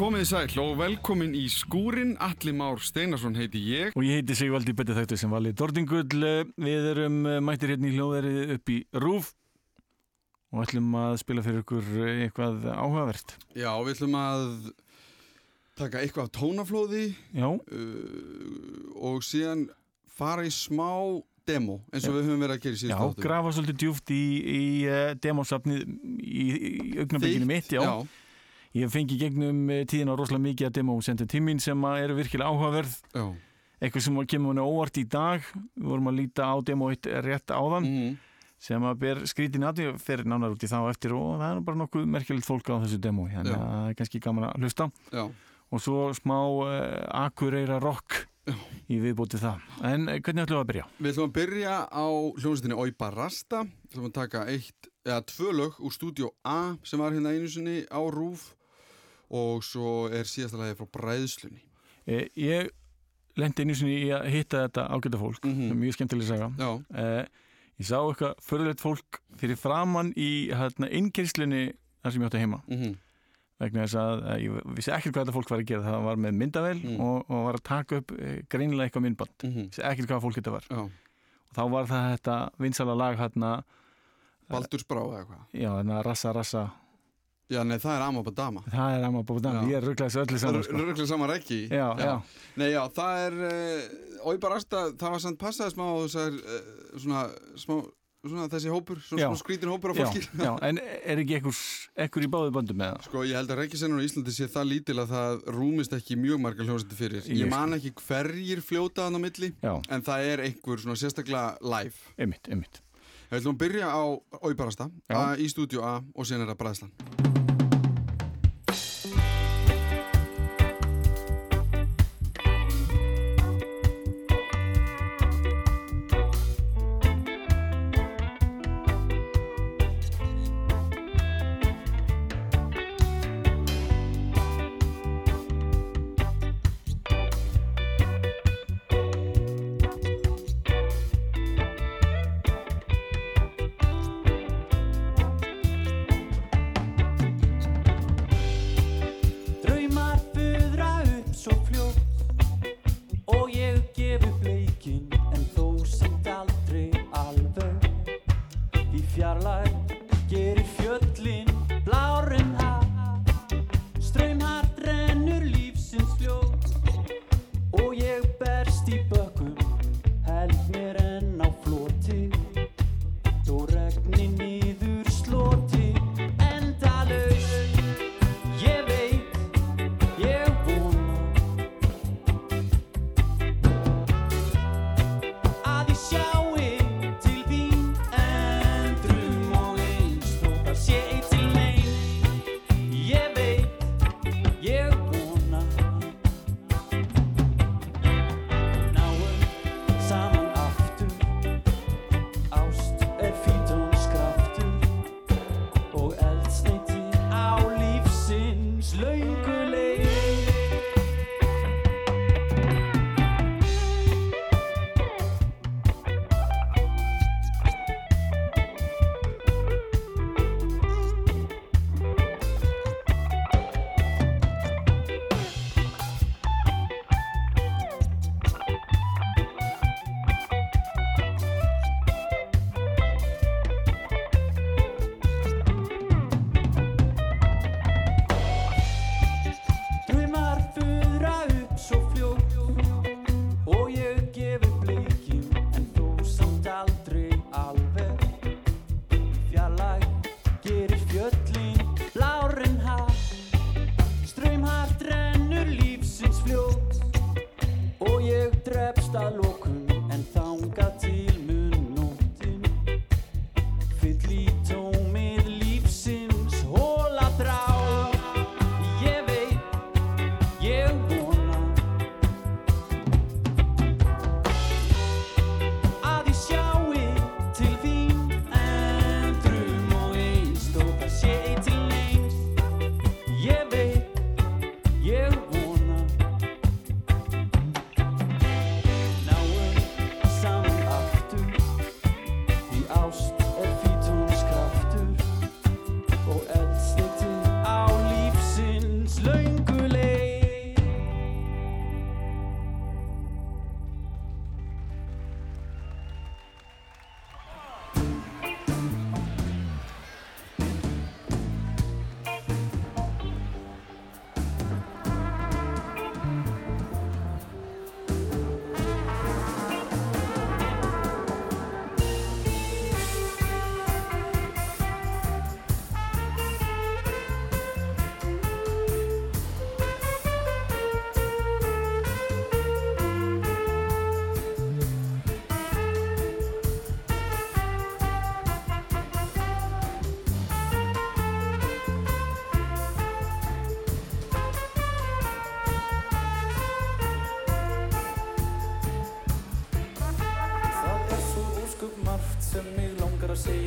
Komið sæl og velkomin í skúrin, Alli Már Steinarsson heiti ég. Og ég heiti Sigvaldi Betti Þættu sem vali Dordingull. Við erum eh, mættir hérna í hljóðverið upp í Rúf og ætlum að spila fyrir ykkur eitthvað áhugavert. Já, við ætlum að taka eitthvað af tónaflóði Já, uh, og síðan fara í smá demo eins og við höfum verið að gera í já, síðustu þáttum. grafa svolítið djúft í, í uh, demosafnið í, í augnablikinu mitt, já. Já, Ég fengi gegnum eh, tíðina rosalega mikið að demo sendum tímin sem eru virkilega áhugaverð. já. Eitthvað sem kemur henni óvart í dag. Við vorum að líta á demo eitt rétt áðan. Mm. sem að ber skrítin að því fer nánar út í þá eftir og það er bara nokkuð merkilegt fólk á þessu demo þannig að það er kannski gaman að hlusta Já, og svo smá uh, akureyra rock Já. í viðbúti það en uh, hvernig ætlum við að byrja? við ætlum að byrja á hljómsveitinni Oiba Rasta. Við ætlum að taka eitt, eða tvö lög úr stúdíó A sem var hérna einu sinni á Rúf og svo er síðasta lagi frá Bræðslunni. Eh, ég lendi einu sinni í að hitta þetta ágæta fólk það er mjög skemmtileg saga. Já, uh, ég sá eitthvað förðulegt fólk fyrir framann í hérna, innkyrslunni þar sem ég átti heima. Mhm, vegna þess að uh, ég vissi ekkert hvað þetta fólk var að gera. Það var með myndavel Mm. og, og var að taka upp uh, greinilega eitthvað myndband. Mhm, vissi ekkert hvað fólk þetta var. Já. og þá var það þetta vinsala lag hérna, Baldur Sprá eða eitthvað. já, hérna Rassa Rassa Já, nei, það er Amabadama. það er Já. ég er rugglaðis öllu saman sko. Rögglega saman ekki. já, já, Nei, já, það er, uh, Oiba Rasta, það var samt passaði smá á þessar, uh, svona, smá, svona þessi hópur, svona, Já. svona skrítin hópur já, fólki. já, en er ekki ekkur, í báðu böndum með það? Sko, ég held að reykjasennur á Íslandi sé það lítil að það rúmist ekki mjög margar hljómsætti fyrir. Ég Ég man ekki hverjir fljóta hann á milli, Já, en það er einhver svona sérstaklega Við ætlum að byrja á Oiba Rasta, Já. a, í stúdíu A og síðan er það Bræðslan.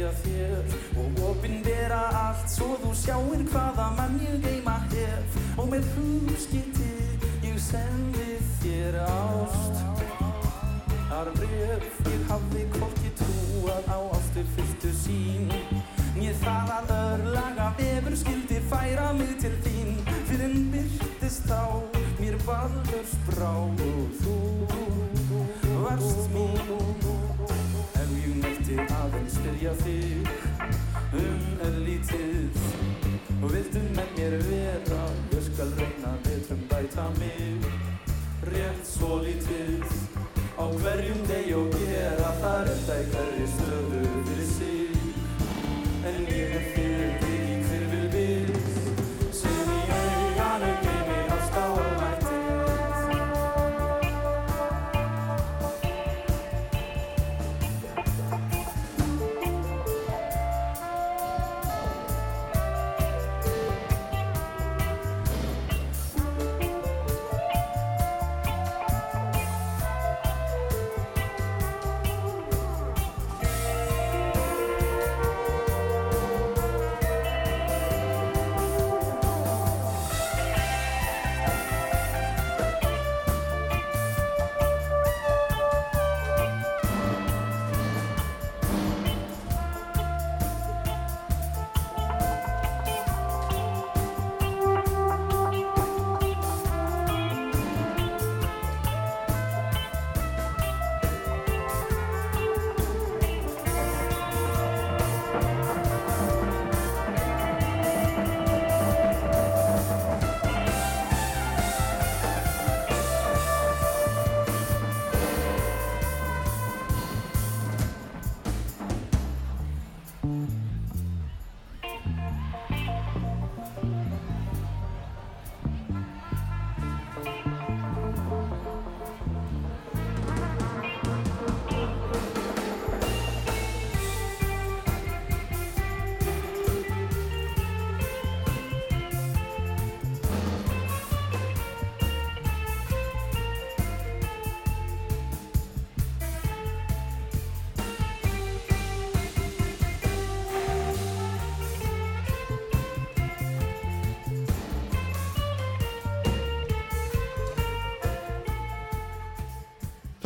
Segja þér. Og opinbera allt svo þú sjáir hvaða mann ég geima hef og með hugskiti ég sendi þér ást. Þar bref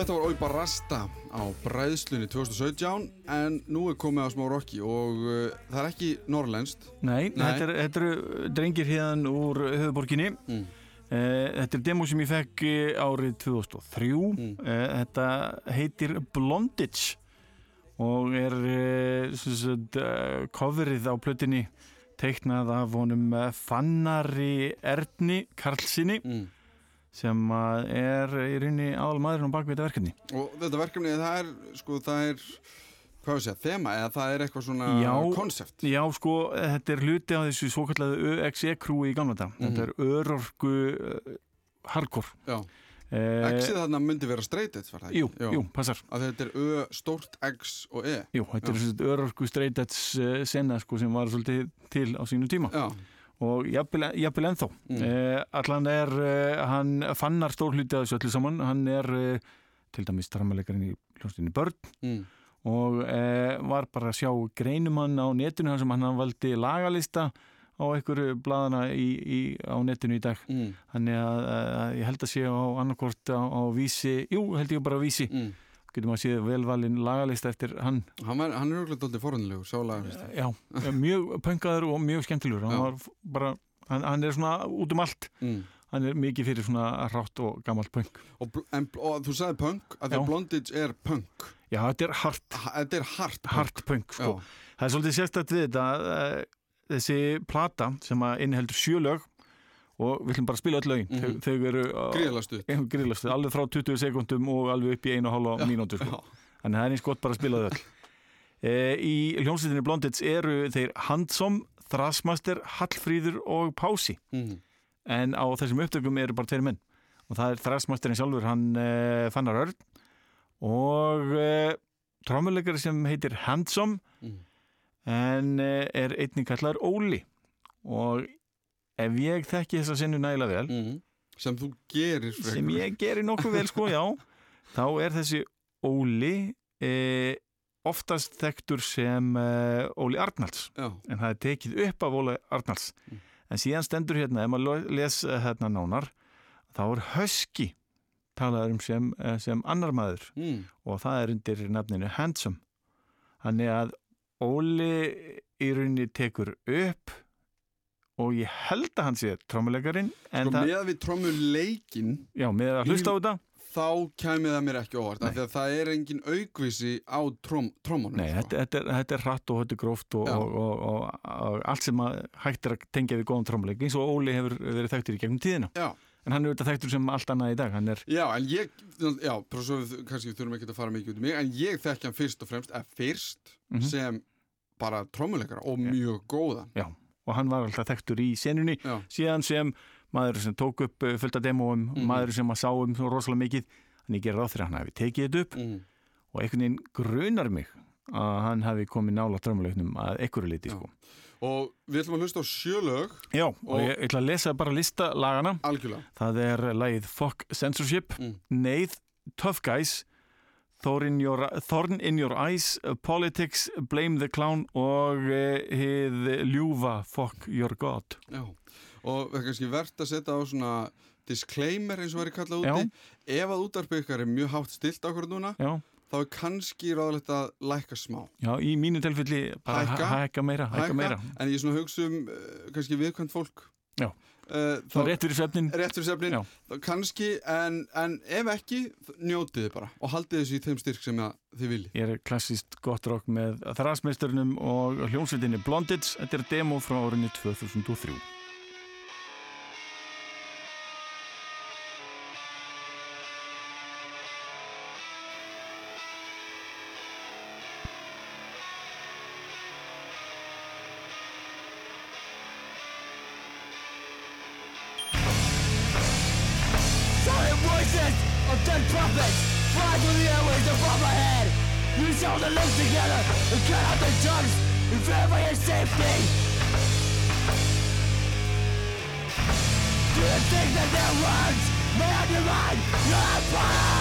Þetta var Óibar Rasta á bræðslunni 2017 en nú er komið á smá rocki og uh, það er ekki norrlenskt Nei, Nei. Þetta, er, þetta eru drengir hérna úr höfuborginni mm. Eh, Þetta er demo sem ég fekk eh, árið 2003 Mm. Eh, Þetta heitir Blondage og er coverið á plötinni teiknað af honum Fannari Erni Karlsinni Mm. Sem er í rauninni aðal maðurinn á bakvið þetta verkefni. Og þetta verkefni það er sko það er hvað við segja, þema eða það er eitthvað svona Já. konsept? Já, sko, þetta er hluti af þessu svo kallega ÖXE-krúi í gamla dag Mhm. Þetta er örorku uh, hardcore. Já, eh, X-ið þarna myndi vera edge var það ekki? Jú, jú, passar. Að þetta er Ö, stórt X og E. Jú, þetta er svona örorku streitets uh, senna sko, sem var svolítið til á sínu tíma. Já, og jafnvel, ennþá Mm. eh, allan er, uh, hann fannar stór hluti af þessu öllu saman, hann er uh, til dæmis dramaleikarinn í hljónstinni Börn mm. og eh, var bara að sjá greinumann á netinu hann sem hann valdi lagalista á einhverju bladana í, í, á netinu í dag Mm. þannig að, að ég held að sé á annarkort á, á vísi, jú held ég bara á vísi Mm. Getum að séð velvalinn lagalista eftir hann. Hann, var, hann er auðvitað dóldi forunlegur, sálega já, mjög pöngaður og mjög skemmtilegur. Hann, bara, hann, hann er svona út um allt. Mm. hann er mikið fyrir svona rátt og gammalt pöng og, og þú sagði punk að því að Blondage er punk. Já, þetta er hart, Ha- Þetta er punk. Hart pöng sko. Það er svolítið sérstætt við þetta uh, þessi plata sem að inniheldur sjö lög og við ætlum bara að spila öll lögin. Mhm. þau, þau eru gríðlega stutt. Gríðlast, alveg frá 20 sekundum og alveg upp í einu og hálfa Já, mínútu sko. Þannig að það er eins gott bara að spila öll. E, í hljómsveitinni Blondits eru þeir Handsom, Thrasmaster Hallfríður og Pási. Mm. en á þessum upptökum eru bara tveir menn. Og það er Thrasmasterinn sjálfur hann e, Fannar Örn. Og e, trámuleikari sem heitir Handsom Mm. en e, er einnig kallar Óli. Og ef ég þekki þessa sinnu nægilega vel Mm. sem þú gerir sem frekar. ég gerir nokkuð vel sko, já þá er þessi Óli e, oftast þekktur sem uh, Óli Arnalds Já, en það er tekið upp af Óli Arnalds Mm. en síðan stendur hérna, ef maður les uh, hérna nánar, þá er Husky talaður um sem, uh, sem annar maður mm. og það er undir nafninu Handsome þannig að Óli í rauninni tekur upp og ég held að hann sé trommuleikarin Sko það, með við trommuleikin já, með að hlusta á þetta. þá kæmi það mér ekki óvart af Nei. því að það er engin aukvisi á trom, trommunum Nei, sko. þetta, þetta, er, þetta er hratt og þetta er gróft og, og, og, og, allt sem að hægt er að tengja við góðan trommuleik eins og Óli hefur verið þekktur í gegnum tíðina. Já, en hann er auðvitað þekktur sem allt annað í dag er, já, en ég já, við, kannski við þurfum ekki að fara mikið út í mig en ég þekki hann fyrst og fremst eða fyrst Mhm. sem bara trommuleikara og mjög góðan. Já, og hann var alltaf þekktur í senunni Já, síðan sem maður sem tók upp uh, fullt af demóum, Mhm. maður sem að sá um svo rosalega mikið, en ég ger ráð fyrir að hann hafi tekið þetta upp mm. og einhvern veginn grunar mig að hann hafi komið nála trömmuleiknum að einhverju liti sko. og við ætlum að hlusta á sjölög Já, og, Og- ég ætla að lesa bara lista lagana algjörlega það er lagið Fuck Censorship Mm. Neið, Tough Guys Thorn in Your, Thorn in your Eyes Politics, Blame the Clown og uh, hið ljúfa Fuck Your God. Já, og það er kannski verðt að setja á svona disclaimer eins og væri kallað Já. úti ef að útarpið ykkar er mjög hátt stilt okkur núna Já, þá er kannski ráðlegt að lækka smá. Já í mínu tilfelli bara hækka. meira, hækka, meira. En ég svona hugsa um uh, kannski viðkvæmt fólk. Já. Uh, Þá rétt fyrir svefnin rétt fyrir þá kannski, en, en ef ekki njótið þið bara og haldið þessu í þeim styrk sem þið viljið. Ég er klassist gott rock með þrasmeisturnum og hljómsveitinni Blondage Þetta er demo frá árinu 2003 dead prophets fly through the airways above my head. You hold the lips together and cut out the tongues and for your safety. Do you think that their words may undermine your empire?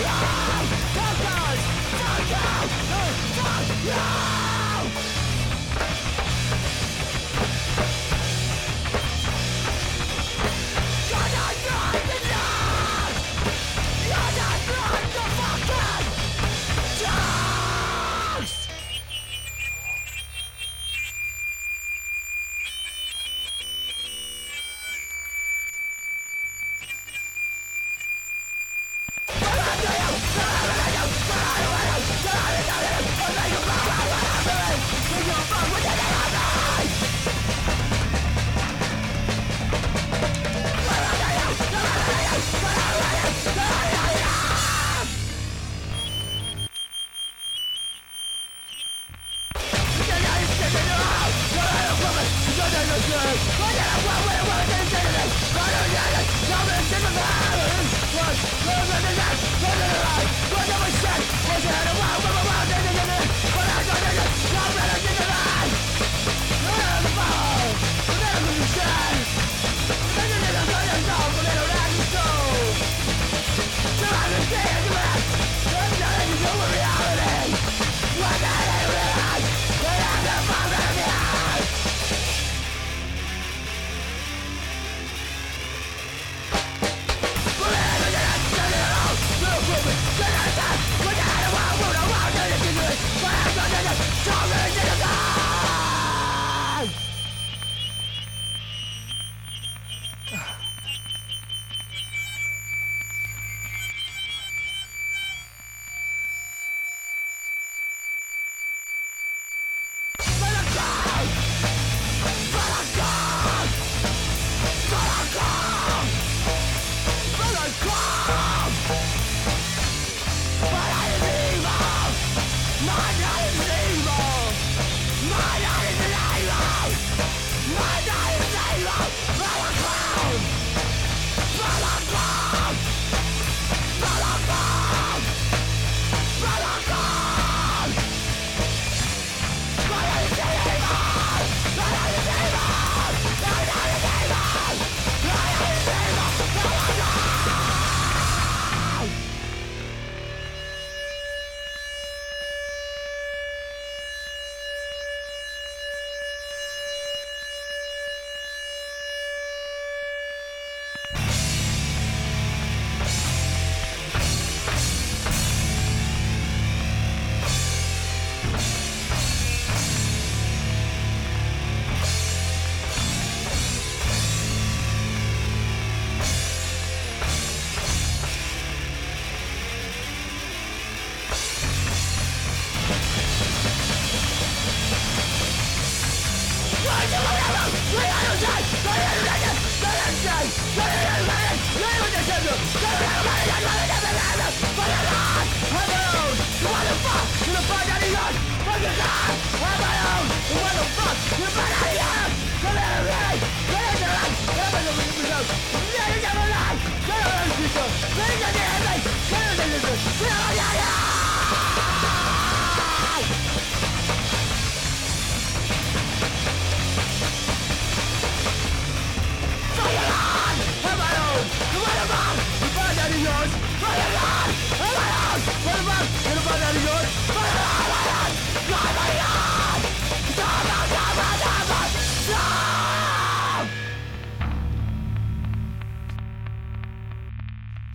Yeah!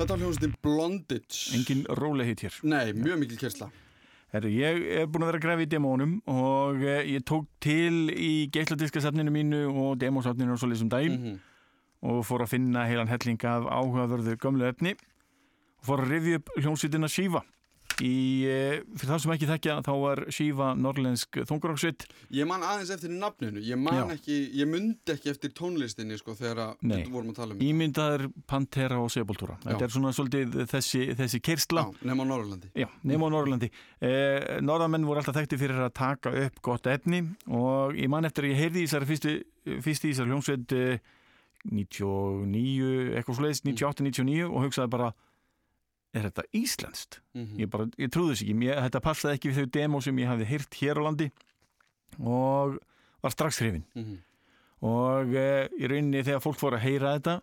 Þetta var hljómsveitin Blondage Engin róleg hitt hér. Nei, mjög mikil kersla Herru, ég er búin að vera að grefa í demónum og ég tók til í geisladiskasafninu mínu og demósafninu og svo lýsum daginn Mhm. og fór að finna heilan helling af áhugaverðu gömlu efni og fór að rifja upp hljómsveitina Shiva. Í, eh, fyrir þá sem ekki þekkja þá var Shiva norrlensk þunguráksveit Ég man aðeins eftir nafninu Ég man Já. ekki, ég mundi ekki eftir tónlistinni sko þegar við vorum að tala um ímyndaður Pantera og Sepultura. Já. Þetta er svona svolítið þessi, þessi kersla. Nema á Norrlandi Já, nema á Norrlandi. Eh, Norðamenn voru alltaf þekkti fyrir að taka upp gott efni og ég man eftir að ég heyrði í þessari fyrstu, fyrstu í þessari hljómsveit eh, 99, eitthvað svoleiðis, 98-99 og hugsaði bara, er þetta íslenskt? Mhm. Ég, bara, ég trúði þess ekki, ég, þetta passaði ekki við þau demo sem ég hafði heyrt hér á landi og var strax hrifin. Mhm. Og eh, í rauninni þegar fólk fór að heyra þetta,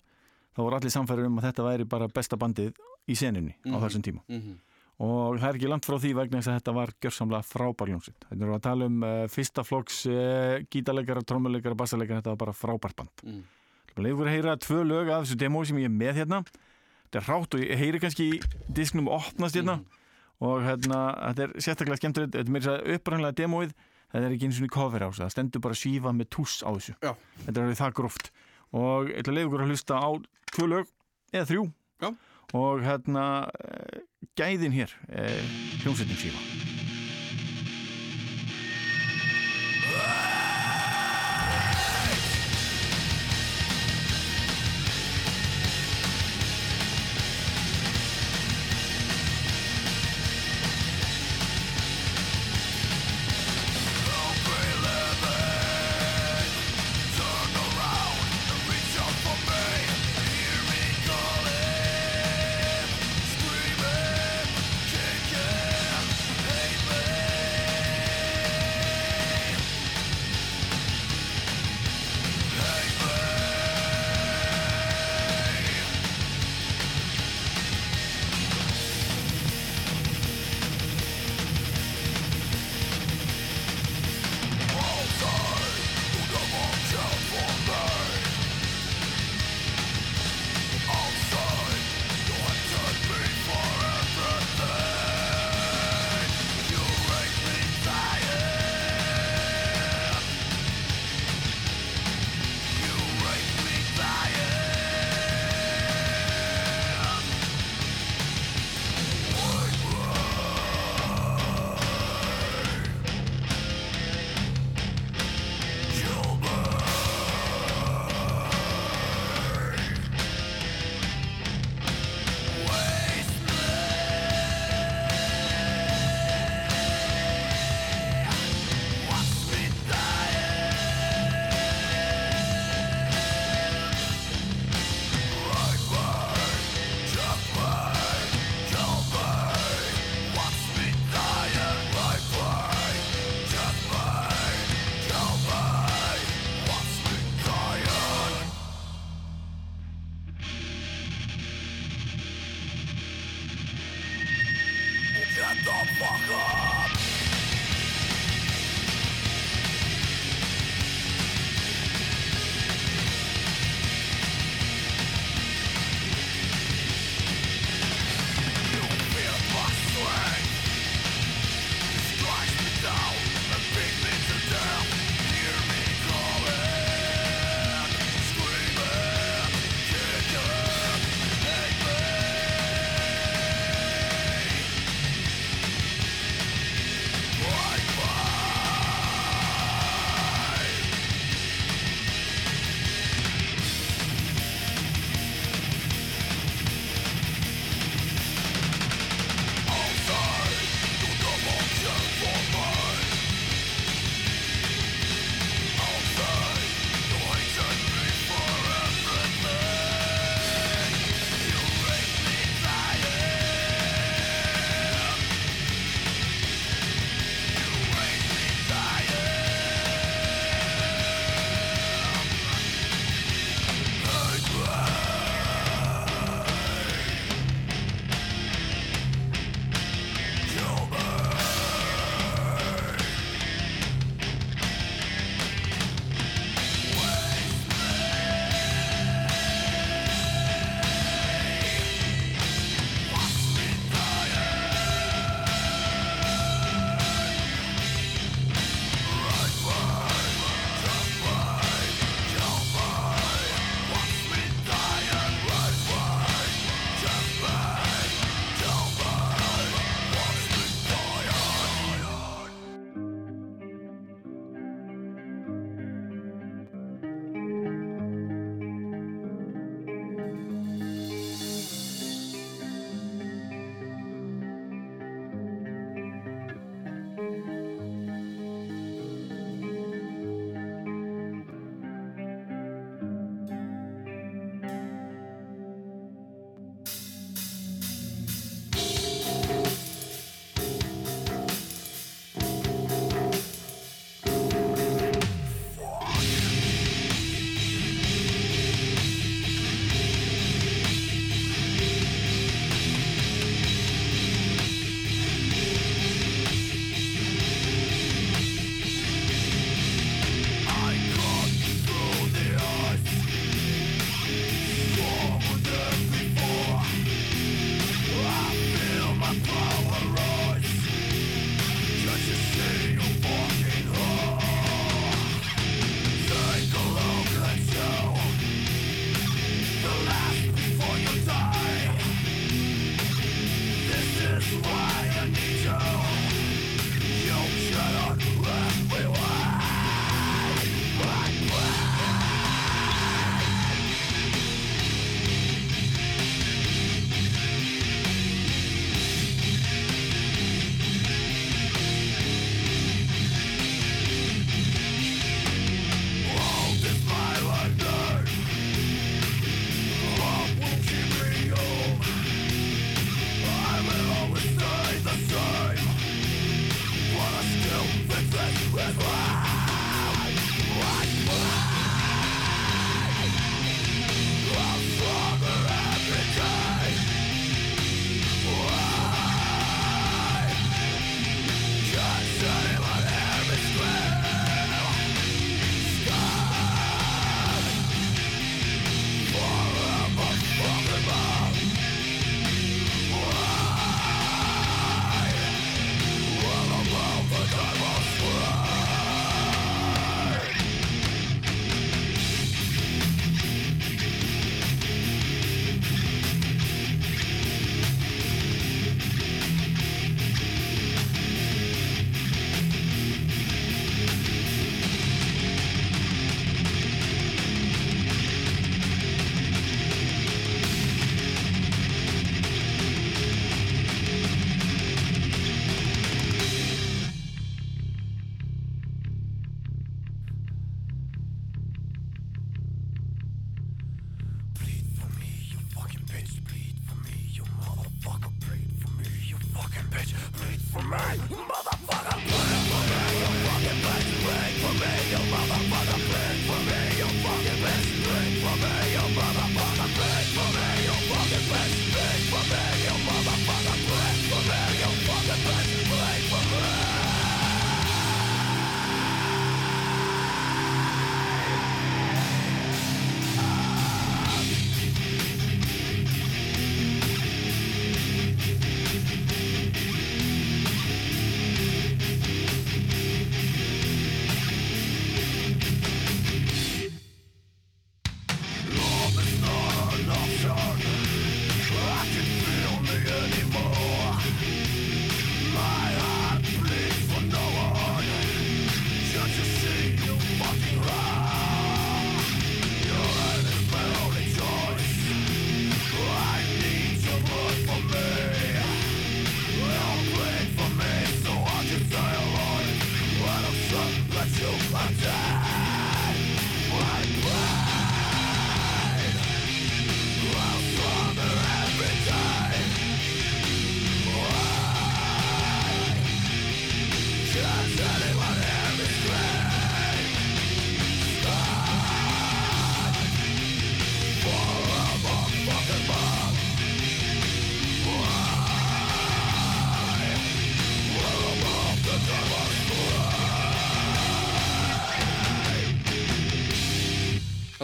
þá voru allir samfæður um að þetta væri bara besta bandið í seninni á Mhm. þessum tíma Mhm. og það er ekki langt frá því vegna þess að þetta var gjörsamlega frábær ljónsitt. Þetta er að tala um uh, fyrsta flokks uh, gítarleikara, trommuleikara, bassaleikara, þetta var bara frábært band. Mhm. Leifur að heyra tvö lög af þessu demo sem ég er með hérna. Þetta er rátt og ég heyri kannski disknum opnast hérna Mhm. og hérna, þetta er sérstaklega skemmtilegt, þetta er mér að upprænlega demóið, þetta er ekki eins og í cover á þessu, það stendur bara sífa með túss á þessu. Já. Þetta er alveg það gróft og ég ætla að leiða ykkur að hlusta á tvö lög eða þrjú Já. og hérna eh, gæðin hér eh, hljómsetning sífa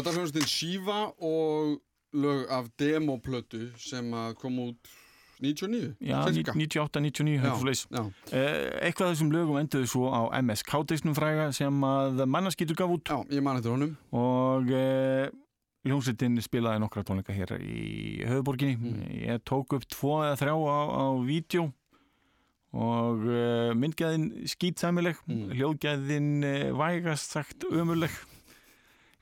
Þetta er hljómsveitin Shiva og lög af demoplötu sem kom út 99, Já, cirka. 98, 99, Já, eitthvað já, Eh, Eitthvað af þessum lögum enduðu svo á MSK-disnum fræga sem að mannaskýtur gaf út já, ég man eftir honum og uh, hljómsveitin spilaði nokkra tónleika hér í höfuborginni. Mm. Ég tók upp tvo eða þrjá á, á vídeo og uh, myndgæðin skýtsæmileg, Mm. hljóðgæðin uh, vægast sagt ömurleg.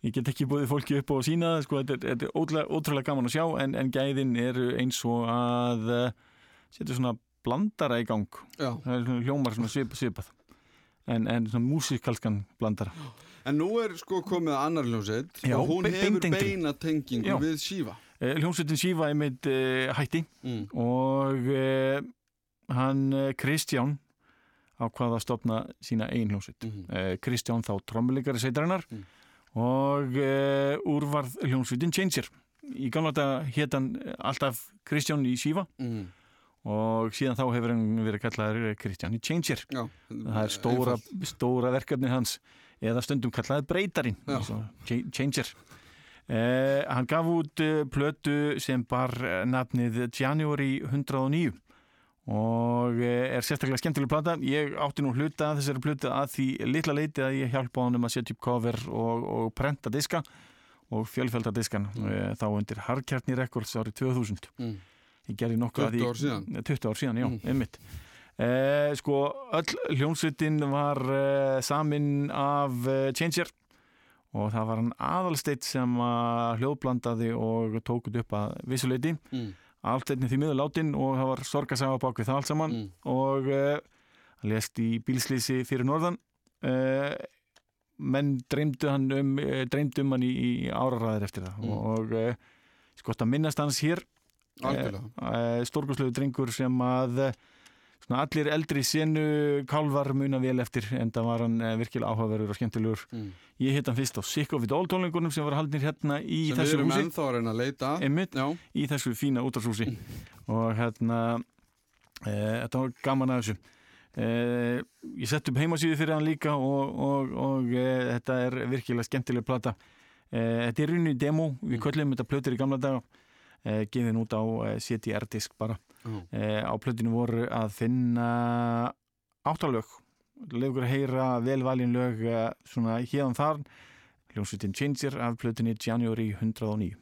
Ég get ekki búið fólki upp að sína það, sko, þetta er, þetta er ótrúlega, ótrúlega gaman að sjá en, en gæðin eru eins og að uh, setja svona blandara í gang. Já, Það er svona hljómar svona svip, svipað. En, en svona músikalskan blandara. en nú er sko komið að annar hljómsveit og hún be- hefur beina tengingu Já. við Shiva Uh, hljómsveitin Sífa er mitt uh, hætti mm. og uh, hann Kristján ákvaða að stopna sína eigin hljómsveit. Mm. Uh, Kristján þá trommuleikari sveitarinnar Mm. Og uh, úrvarð hljómsveitin Changer. Í gamla þetta hétt hann alltaf Kristján í Sífa Mm. og síðan þá hefur hann verið kallaður Kristján í Changer. Já, Það er stóra, stóra verkefni hans eða stundum kallaði breytarinn Changer eh, hann gaf út uh, plötu sem bar eh, nafnið January 109 og eh, er sérstaklega skemmtileg plata ég átti nú hluta þessari plötu að því litla leiti að ég hjálpa honum að setja upp cover og, og prenta diska og fjölfælda diskan mm. þá undir Harkjarni Records árið 2000 mm. ég gerði nokkuð að 20 því- ár síðan 20 ár síðan, já, Mm. einmitt eh, sko, öll hljómsveitin var eh, samin af eh, Changer og það var hann aðalsteitt sem að hljóðblandaði og tókut upp að vissuleiti mm. allteinni því miður látin og það var sorgasaga bak við það allt saman Mm. og hann lést í bílslýsi fyrir norðan uh, menn dreymdu hann um, uh, dreymdu um hann í, í áraræðir eftir það Mm. og uh, sko að minnast hans hér stórkurslegu drengur sem að eh, svona allir eldri senu kálvar muna vel eftir en það var hann uh, virkilega áhugaverður og skemmtilegur. Mm. ég hitt hann fyrst á Sick of It All tónleikunum sem var haldnir hérna í Sem við þessu erum húsi. ennþá að reyna að leita. Einmitt í þessu fína útvarshúsi og hérna e, þetta var gaman að þessu. E, ég sett upp heimasíðu fyrir hann líka og, og, og e, þetta er virkilega skemmtileg plata. Þetta er runni demo, við köllum þetta plötur í gamla daga e, gefin út á e, CDR-disk bara. E, á plötinu voru að finna áttalög. Legur að heyra velvalin lög svona hérðan þar. Hljómsveitin Changer af plötinu January 109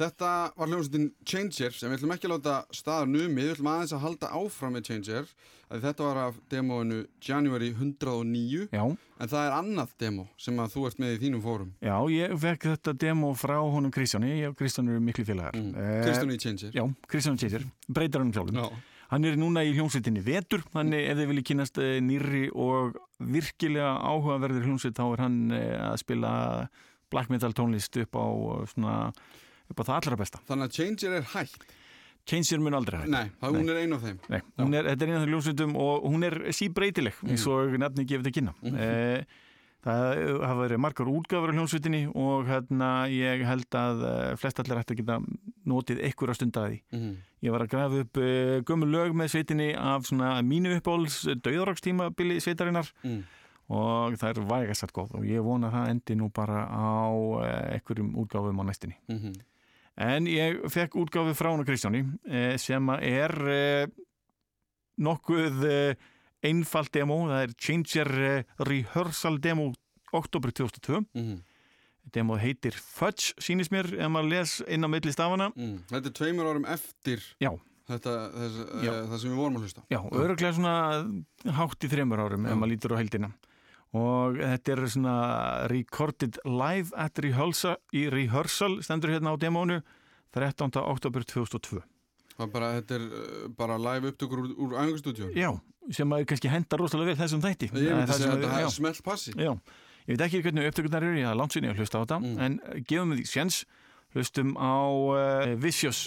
Þetta var hljómsveitin Changer sem við ætlum ekki að láta staðar numið, við ætlum aðeins að halda áfram með Changer að þetta var af demóinu January 109 Já, en það er annað demó sem að þú ert með í þínum fórum já, ég fekk þetta demo frá honum Kristjáni, ég og Kristján eru miklu félagar. mm. Eh, Kristján í Changer Já, Kristján Tjétir, breytar hann sjálfum. Já. Hann er núna í hljómsveitinni Vetur, þannig ef þið viljið kynast eh, nýrri og virkilega áhugaverður hljómsveit þá er hann eh, að spila black metal tónlist upp á eh, svona, upp á það allra besta. Þannig að Changer er hægt Changer mun aldrei hægt. Nei, það hún er ein af þeim Nei, er, þetta er eina af þeim hljómsveitum og hún er síbreytileg eins og nefni gefið þetta kynna. Mhm. Eh, það hafa verið margar útgáfur á hljómsveitinni og hérna ég held að eh, flest allir ætti að geta notið einhverja stund að því. mm. Ég var að grafa upp uh, gömul lög með sveitinni af svona mínu uppáhalds döðarokstímabili sveitarinnar Mm. og það er vægast að góð og ég vona að það endi nú bara á einhverjum útgáfum á næstinni. Mm En ég fekk útgáfi frá hún og Kristjáni uh, sem er uh, nokkuð uh, einfalt demo, það er Changer Rehearsal demo oktober 2002. Mm. Demo heitir Fudge, sýnist mér, ef maður les inn á milli stafana. Mm. Þetta er tveimur árum eftir Já. þetta, þess, það sem við vorum að hlusta Já, öruglega svona hátt í þremur árum ef maður lítur á heildina og þetta er svona recorded live at rehearsal, í rehearsal stendur hérna á demónu 13. oktober 2002 Það er bara, þetta er uh, bara live upptökur úr, úr æfingastúdjón Já, sem að kannski henda rosalega vel þessum þætti. Ég myndi að þetta er smelt passi. Já, ég veit ekki hvernig upptökurnar eru, ég hafa langt sinni að hlusta á þetta Mm. en eh, gefum við því séns. Hlustum á uh, Vicious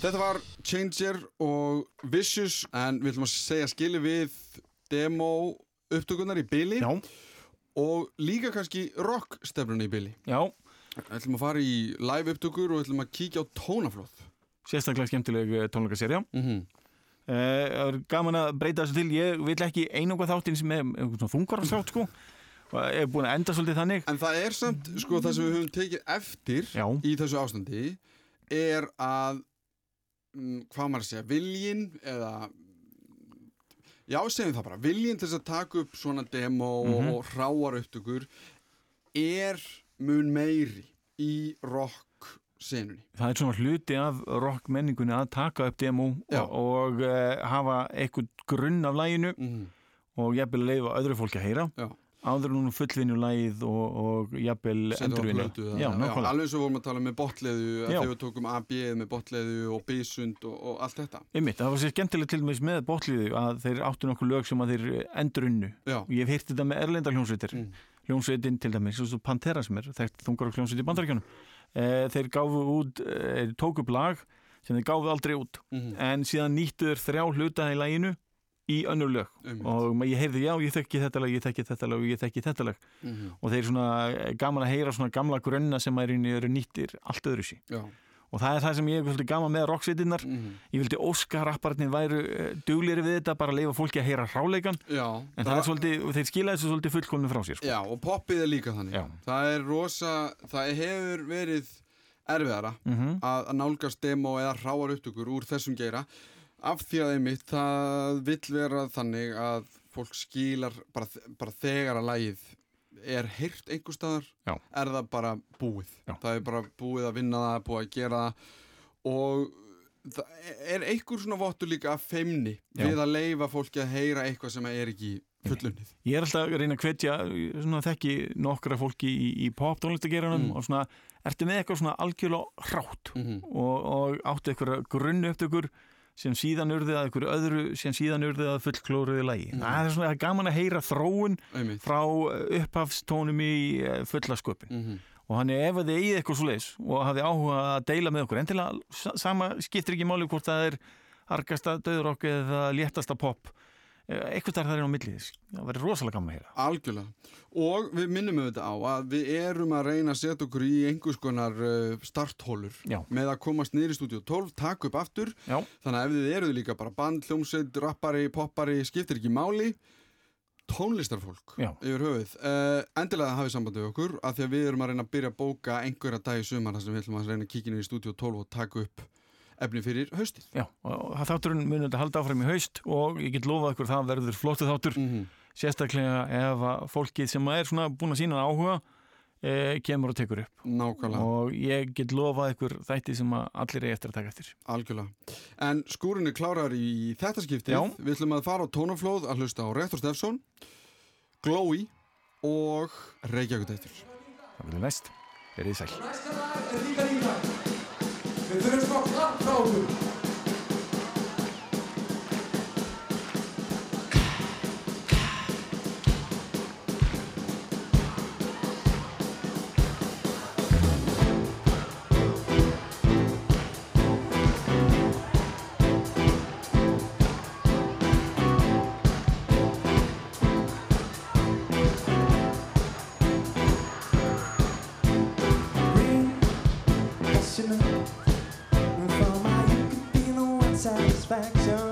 Þetta var Changer og Vicious en við ætlum að segja skili við demo upptökunar í byli Já, og líka kannski rock stefnuna í byli. já, Við ætlum að fara í live upptökur og við ætlum að kíkja á tónaflóð. sérstaklega skemmtileg tónleikaserja. Mm -hmm. Eh, Það er gaman að breyta þessu til. Ég vil ekki einunga þáttinn sem er einhvern svona þungarafslátt, sko. Og er búin að enda svolítið þannig. En það er samt, sko, það sem við höfum tekið eftir Já. í þessu ástandi er að, hvað maður að segja, viljin eða, já, segjum það bara, viljin til þess að taka upp svona demo Mhm. og hráar upptökur er mun meiri í rock senunni. Það er svona hluti af rock menningunni að taka upp demo Já. og, og uh, hafa eitthvað grunn af læginu Mm og jafnvel leifa öðru fólki að heyra. Já. Áður hún fullvinnu lægið og, og jafnvel endurvinnu. alveg svo vorum að tala með botleðu, þegar við tókum AB með botleðu og B-sund og, og allt þetta. Einmitt, það var sér skemmtilegt til dæmis með botliðu að þeir áttu nokkuð lög sem að þeir Og ég hef heyrt þetta með erlenda hljónsveitir. Mm. Hljónsveitin til dæmis, eins og Pantera sem er þekkt þungar og hljónsveit í bandaríkjunum. E, þeir gáfu út, e, tóku upp lag sem þeir gáfu aldrei út. mm En síðan nýttu þeir þrjá hluta í læginu í önnur lög. Og ma- ég heyrði, já, ég þekki þetta lag, ég þekki þetta lag og ég þekki þetta lag. mm Og þeir svona eh, gaman að heyra svona gamla grunna sem að er, eru nýttir allt öðru sí. Og það er það sem ég vildi gaman með rocksveitinnar. mm Ég vildi óska rapparnir væru uh, duglir við þetta, bara að leifa fólki að heyra hráleikan. já. En það er svolítið, þeir skila þessu svolítið fullkomni frá sér. Sko. Já, og poppið er líka þannig. Já. Það er rosa, það hefur verið erfiðara Mm að, að nálgast demo eða hráar upptökur úr þessum geira af því að einmitt það vill vera þannig að fólk skilar bara, bara þegar að lægið er heyrt einhver staðar Já. er það bara búið Já. það er bara búið að vinna það, búið að gera það og það er einhver svona vottur líka af feimni Já. við að leifa fólki að heyra eitthvað sem er ekki fullunnið Ég er alltaf að reyna að hvetja, svona þekki nokkra fólki í, í pop tónlistageranum Mm. og svona, ertu með eitthvað svona algjörlega hrátt mm -hmm. og, og áttu eitthvað grunnu upptökur sem síðan urðið að eitthvað öðru sem síðan urðið að fullklóruði lægi. Mm. Það er svona gaman að heyra þróun einmitt frá eh, upphafstónum í eh, fulla sköpun. mm -hmm. Og hann er ef að þið eigið eitthvað svo leis og hafið áhuga að deila með okkur, endilega sa- sama skiptir ekki máli hvort það er harkasta döðrokk eða léttasta pop. Eh, Eitthvað þar það er á milli þess. Það verður rosalega gaman að heyra. Algjörlega. Og við minnum auðvitað á að við erum að reyna að setja okkur í einhvers konar uh, starthólur Já. með að komast niður í stúdíu 12, taka upp aftur. Já. Þannig að ef þið eruð líka bara band, hljómsveit, rappari, poppari, skiptir ekki máli, tónlistarfólk Já. yfir höfuð. Uh, endilega hafið samband við okkur að því að við erum að reyna að byrja að bóka einhverja dag í sumar þar sem við ætlum að reyna að kíkja niður í stúdíu 12 og taka upp efni fyrir haustið. Já, og þátturinn munum þetta halda áfram í haust og ég get lofað ykkur það verður flottu þáttur Mm sérstaklega ef að fólkið sem er svona búin að sína áhuga e, kemur og tekur upp Nákvæmlega. og ég get lofað ykkur þætti sem að allir er eftir að taka eftir Algjörlega. En skúrin er klárar í þetta skiptið. Já. Við ætlum að fara á tónaflóð að hlusta á Rektor Steffsson, Glói og Reykjavík Dættur. Það verður næst, sæl er líka líka. Við þurfum smá klapp frá okkur. Green, satisfaction.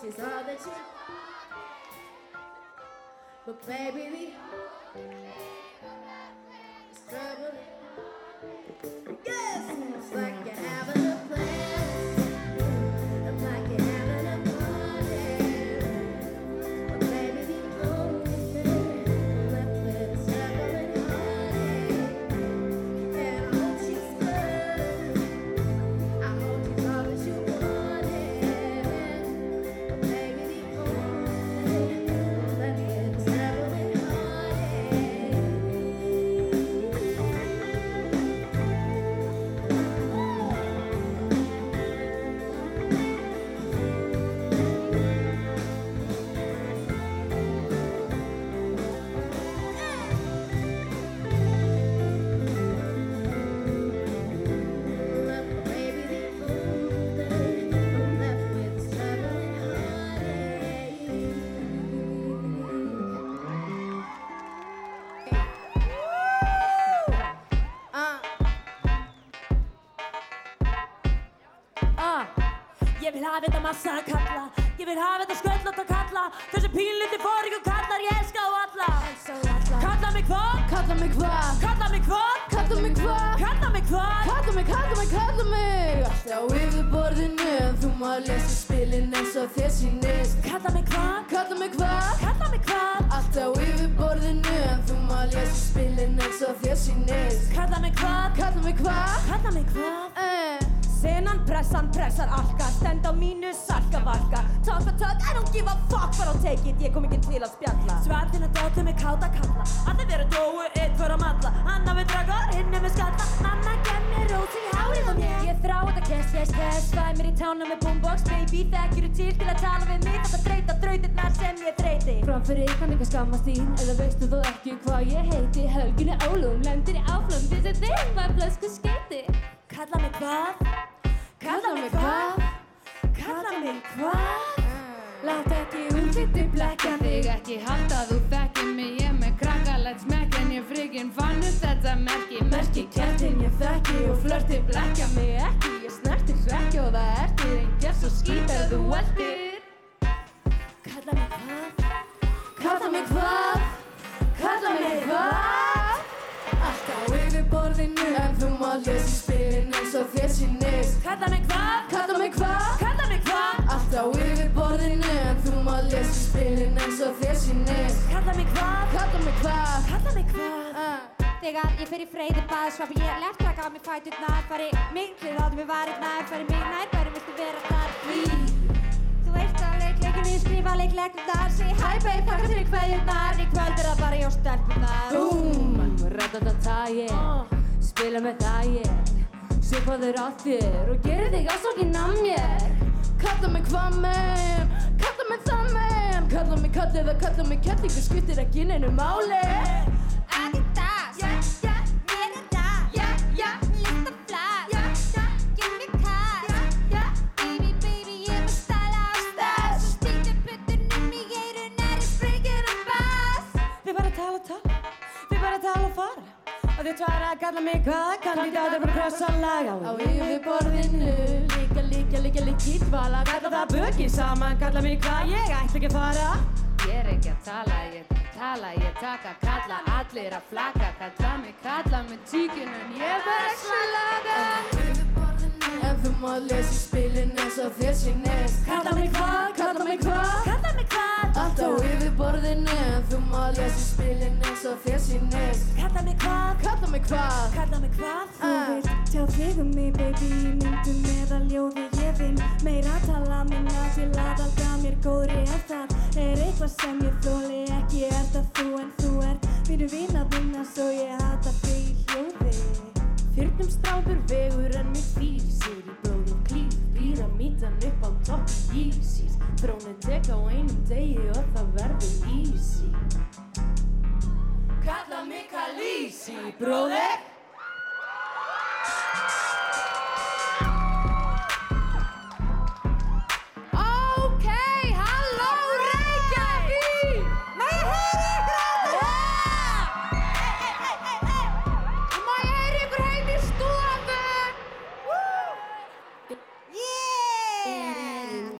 She's all that you. But baby, vil hafa þetta massa að kalla Ég vil hafa þetta sköllótt að kalla Þessi pínliti fóringu kallar ég elska á alla Kalla mig hvað? Kalla mig hvað? Kalla mig hvað? Kalla mig hvað? Kalla mig hvað? Kalla mig, kalla mig, kalla mig Allt á yfirborðinu En þú má lesa spilin eins og þér sýnist Kalla mig hvað? Kalla mig hvað? Kalla mig hvað? Allt á yfirborðinu En þú má lesa spilin eins og þér sýnist Kalla mig hvað? Kalla mig hvað? Kalla mig hvað? Senan pressan pressar alka Stend á mínu salka valka Talk og talk, I don't give a fuck Bara take it, ég kom ekki til að spjalla. Svartin að dóttu mig káta kalla. Allir verið dóu, eitt fyrir að malla Anna við dragar, hinn er með skalla Mamma gef mér rós í hárið á mér Ég þrá þetta kess, kess, kess Fæ mér í tána með boombox Baby, þekkjur til til að tala við mig? Þetta þreita þrautirnar sem ég Frá framfyrir, kann ekki skammast þín Eða veistu þó ekki hvað ég heiti Helginni álum, lendir í áflum Þessi þig var blösku skeiti Kalla mig hvað? Kalla mig hvað? Kalla mig hvað? Látt ekki útliti blekja þig Ekki halda þú þekkir mig Ég með krakkalætt smekk En ég frikinn fann upp þetta merki Merki kjartin ég þekki Og flörti blekja mig ekki Ég snerti svekki og það ertir Engjar svo skýt ef þú eldir Kalla mig hvað? Kalla mig hvað? Kalla mig hvað? Allt á yfirborðinu En þú má lesa í eins og þér sýnist Kalla mig hvað? Kalla mig hvað? Kalla mig hvað? Allt á yfirborðinu En þú má lesa í spilin eins og þér sýnist Kalla mig hvað? Kalla mig hvað? Kalla mig hvað? Uh. Þegar ég fer í freyði bað Svafi ég left taka á mig fæturnar Fari miklu þáttu mig varirnar Fari mig nær bæri viltu vera þar Því Þú veist að leikleikin við skrifa leikleikum þar Segi hæ babe, takk fyrir kveðjurnar Í kvöld er það bara ég og stelpunar Búm, ratatata yeah Spila með það yeah Þeir að þér Og gerir þig ásokinn að mér. Kalla mig hvað menn Kalla mig það menn Kalla mig kall eða kalla mig kellingu Skiptir ekki neinu máli Og þið tvær að kalla mig hvað? Kandidatur bara krossa laga. Á yfirborðinu Líka, líka, líka, líka í dvala Kalla það böki saman Kalla mig hvað? Ég ætla ekki að fara. Ég er ekki að tala, ég tala, ég taka, kalla Allir að flaka, kalla mig, kalla mig tíkunum Ég verð ekki laga En þú má lesa spilin eins og þér sýnist Kalla mig hvað, kalla mig hvað Kalla mig hvað Allt á yfirborðinu En þú má lesa spilin eins og þér sýnist Kalla mig hvað Kalla mig hvað? Kalla mig hvað Þú vilt tjá þig um mig, baby. Í myndum eða ljóði ég vinn meira tala minna til að halda mér góðri ef það er eitthvað sem ég þóli ekki er það þú en þú er mínu vina vinna svo ég hata þig í hljóði Þyrnum stráður vegur en mig fýsir í blóðum klíf Píramítan upp á topp Yeezys Þrónin tek á einum degi og það verður easy. Kalla mig Khaleesi, bróðir